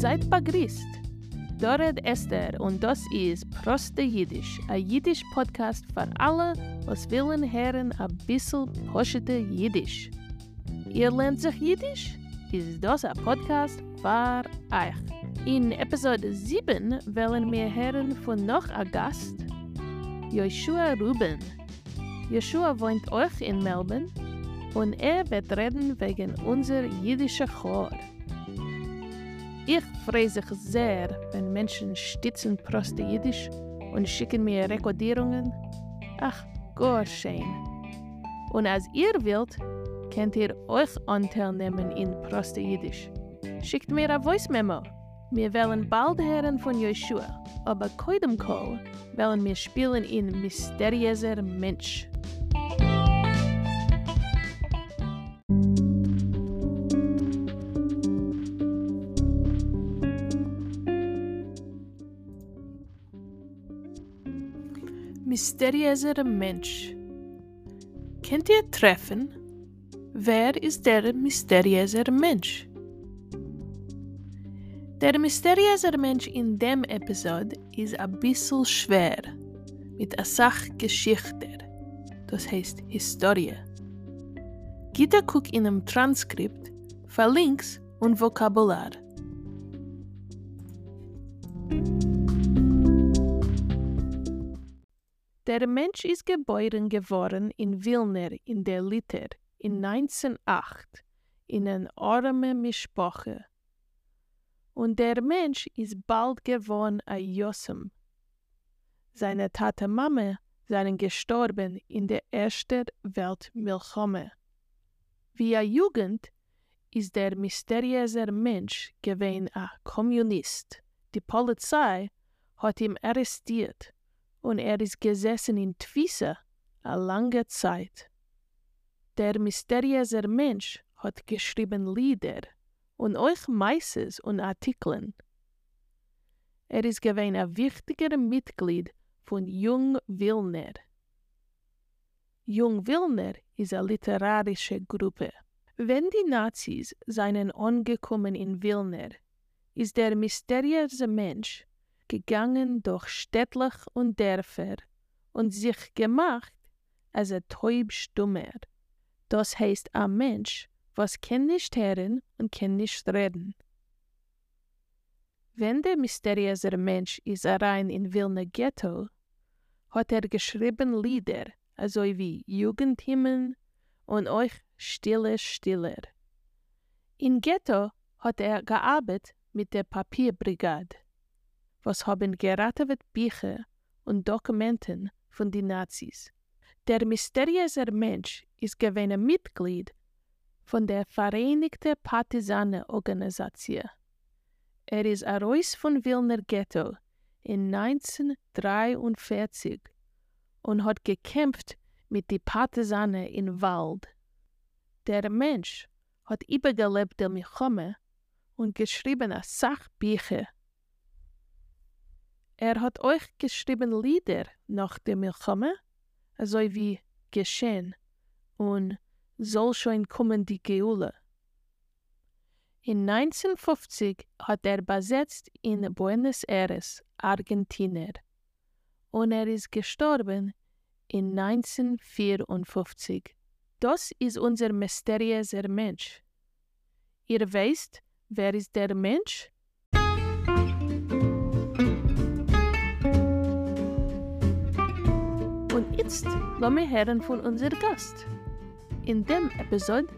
Seid begrüßt. Dored Esther und das ist Proste Jiddisch, ein Jiddisch-Podcast für alle, was willen hören ein bisschen poschete Jiddisch. Ihr lernt sich Jiddisch? Ist das ein Podcast für euch? In Episode 7 wollen wir hören von noch einem Gast, Joshua Ruben. Joshua wohnt euch in Melbourne und er wird reden wegen unser jüdischer Chor. Ich freue sich sehr, wenn Menschen stützen Proste Jiddisch und schicken mir Rekordierungen. Ach, gar schön. Und als ihr wollt, könnt ihr euch Anteil nehmen in Proste Jiddisch. Schickt mir ein Voice Memo. Wir wollen bald hören von Joshua, aber koidem kol wollen wir spielen in Mysteriöser Mensch. Mysteriöser Mensch. Kennt ihr treffen? Wer ist der mysteriöse Mensch? Der mysteriöse Mensch in dem Episode ist ein bisschen schwer, mit einer Sachgeschichte, das heißt Historie. Gita guck in einem Transkript für Links und Vokabular. Der Mensch ist geboren geworden in Wilner in der Liter in 1908 in einer armen Mischproche. Und der Mensch ist bald geworden ein Jossem. Seine Tate Mama seien gestorben in der Ersten Weltmilchome. Wie a Jugend ist der mysteriöse Mensch gewesen ein Kommunist. Die Polizei hat ihn arrestiert und er ist gesessen in Twisse a lange Zeit. Der mysteriöse Mensch hat geschrieben Lieder und euch Meises und Artikeln. Er ist gewesen ein wichtiger Mitglied von Jung Wilner. Jung Wilner ist eine literarische Gruppe. Wenn die Nazis seien angekommen in Wilner, ist der mysteriöse Mensch gegangen durch Städtlich und Dörfer und sich gemacht als ein Täubstummer. Das heißt ein Mensch, was kann nicht hören und kann nicht reden. Wenn der mysteriöse Mensch ist rein in Wilner Ghetto, hat er geschrieben Lieder, also wie Jugendhymnen und euch Stille, Stiller. In Ghetto hat er gearbeitet mit der Papierbrigade was haben geratet Bücher und Dokumenten von den Nazis. Der mysteriöse Mensch ist gewesen Mitglied von der Vereinigten Partisanenorganisation. Er ist heraus von Wilner Ghetto in 1943 und hat gekämpft mit den Partisanen im Wald. Der Mensch hat übergelebt der Milchome und geschrieben Sachbücher er hat euch geschrieben Lieder nach dem Milchome, also wie Geschehen und soll schon kommen die Geule. In 1950 hat er besetzt in Buenos Aires, Argentinien, und er ist gestorben in 1954. Das ist unser mysteriöser Mensch. Ihr wisst, wer ist der Mensch? Jetzt wir hören von unserem Gast. In dem Episode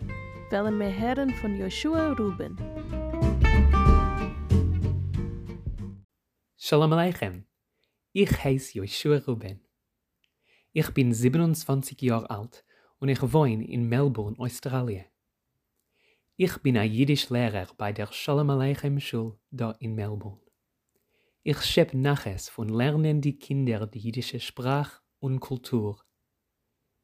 wollen wir hören von Joshua Ruben. Shalom Aleichem. Ich heiße Joshua Ruben. Ich bin 27 Jahre alt und ich wohne in Melbourne, Australien. Ich bin ein jüdisch Lehrer bei der Shalom Aleichem Schule da in Melbourne. Ich schäbe Naches von lernenden Kinder die jüdische Sprache und Kultur.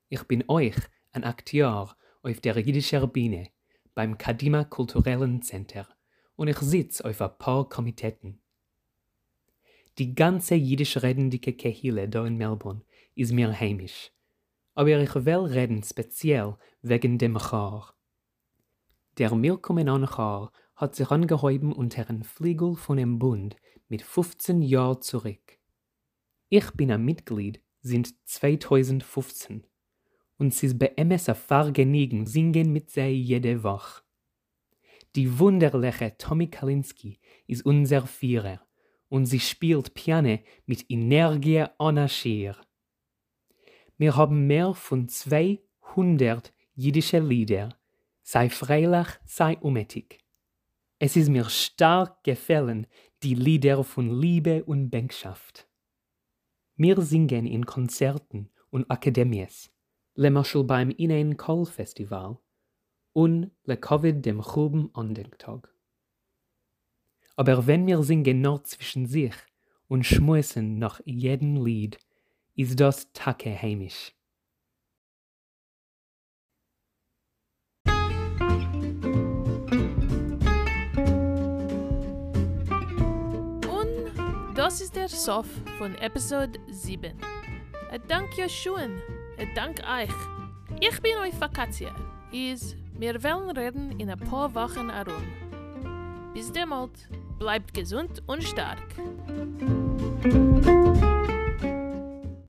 Ich bin euch ein Akteur auf der jüdischen Bühne beim Kadima Kulturellen Center und ich sitze auf ein paar Komitetten. Die ganze jüdisch redende Kehille da in Melbourne ist mir heimisch, aber ich will reden speziell wegen dem Chor. Der Milkommen an Chor hat sich angehäuben unter einen Fliegel von dem Bund mit 15 Jahren zurück. Ich bin ein Mitglied, sind 2015. Und ist bei MS ein Fahrgenigen singen mit sei jede Woche. Die wunderliche Tommy Kalinski ist unser Führer und sie spielt Piano mit Energie ohne Schier. Wir haben mehr von 200 jüdische Lieder, sei freilich, sei umetig. Es ist mir stark gefallen, die Lieder von Liebe und Bänkschaft. Wir singen in Konzerten und Akademies, lemaschel beim Inein Kol Festival und le Covid dem Chuben Andenktag. Aber wenn wir singen nur zwischen sich und schmussen nach jedem Lied, ist das Tacke heimisch. Das ist der Sof von Episode 7. Ich danke euch schön. Danke euch. Ich bin euch Vakatia. Is, wir wollen reden in ein paar Wochen herum. Bis demnächst, bleibt gesund und stark.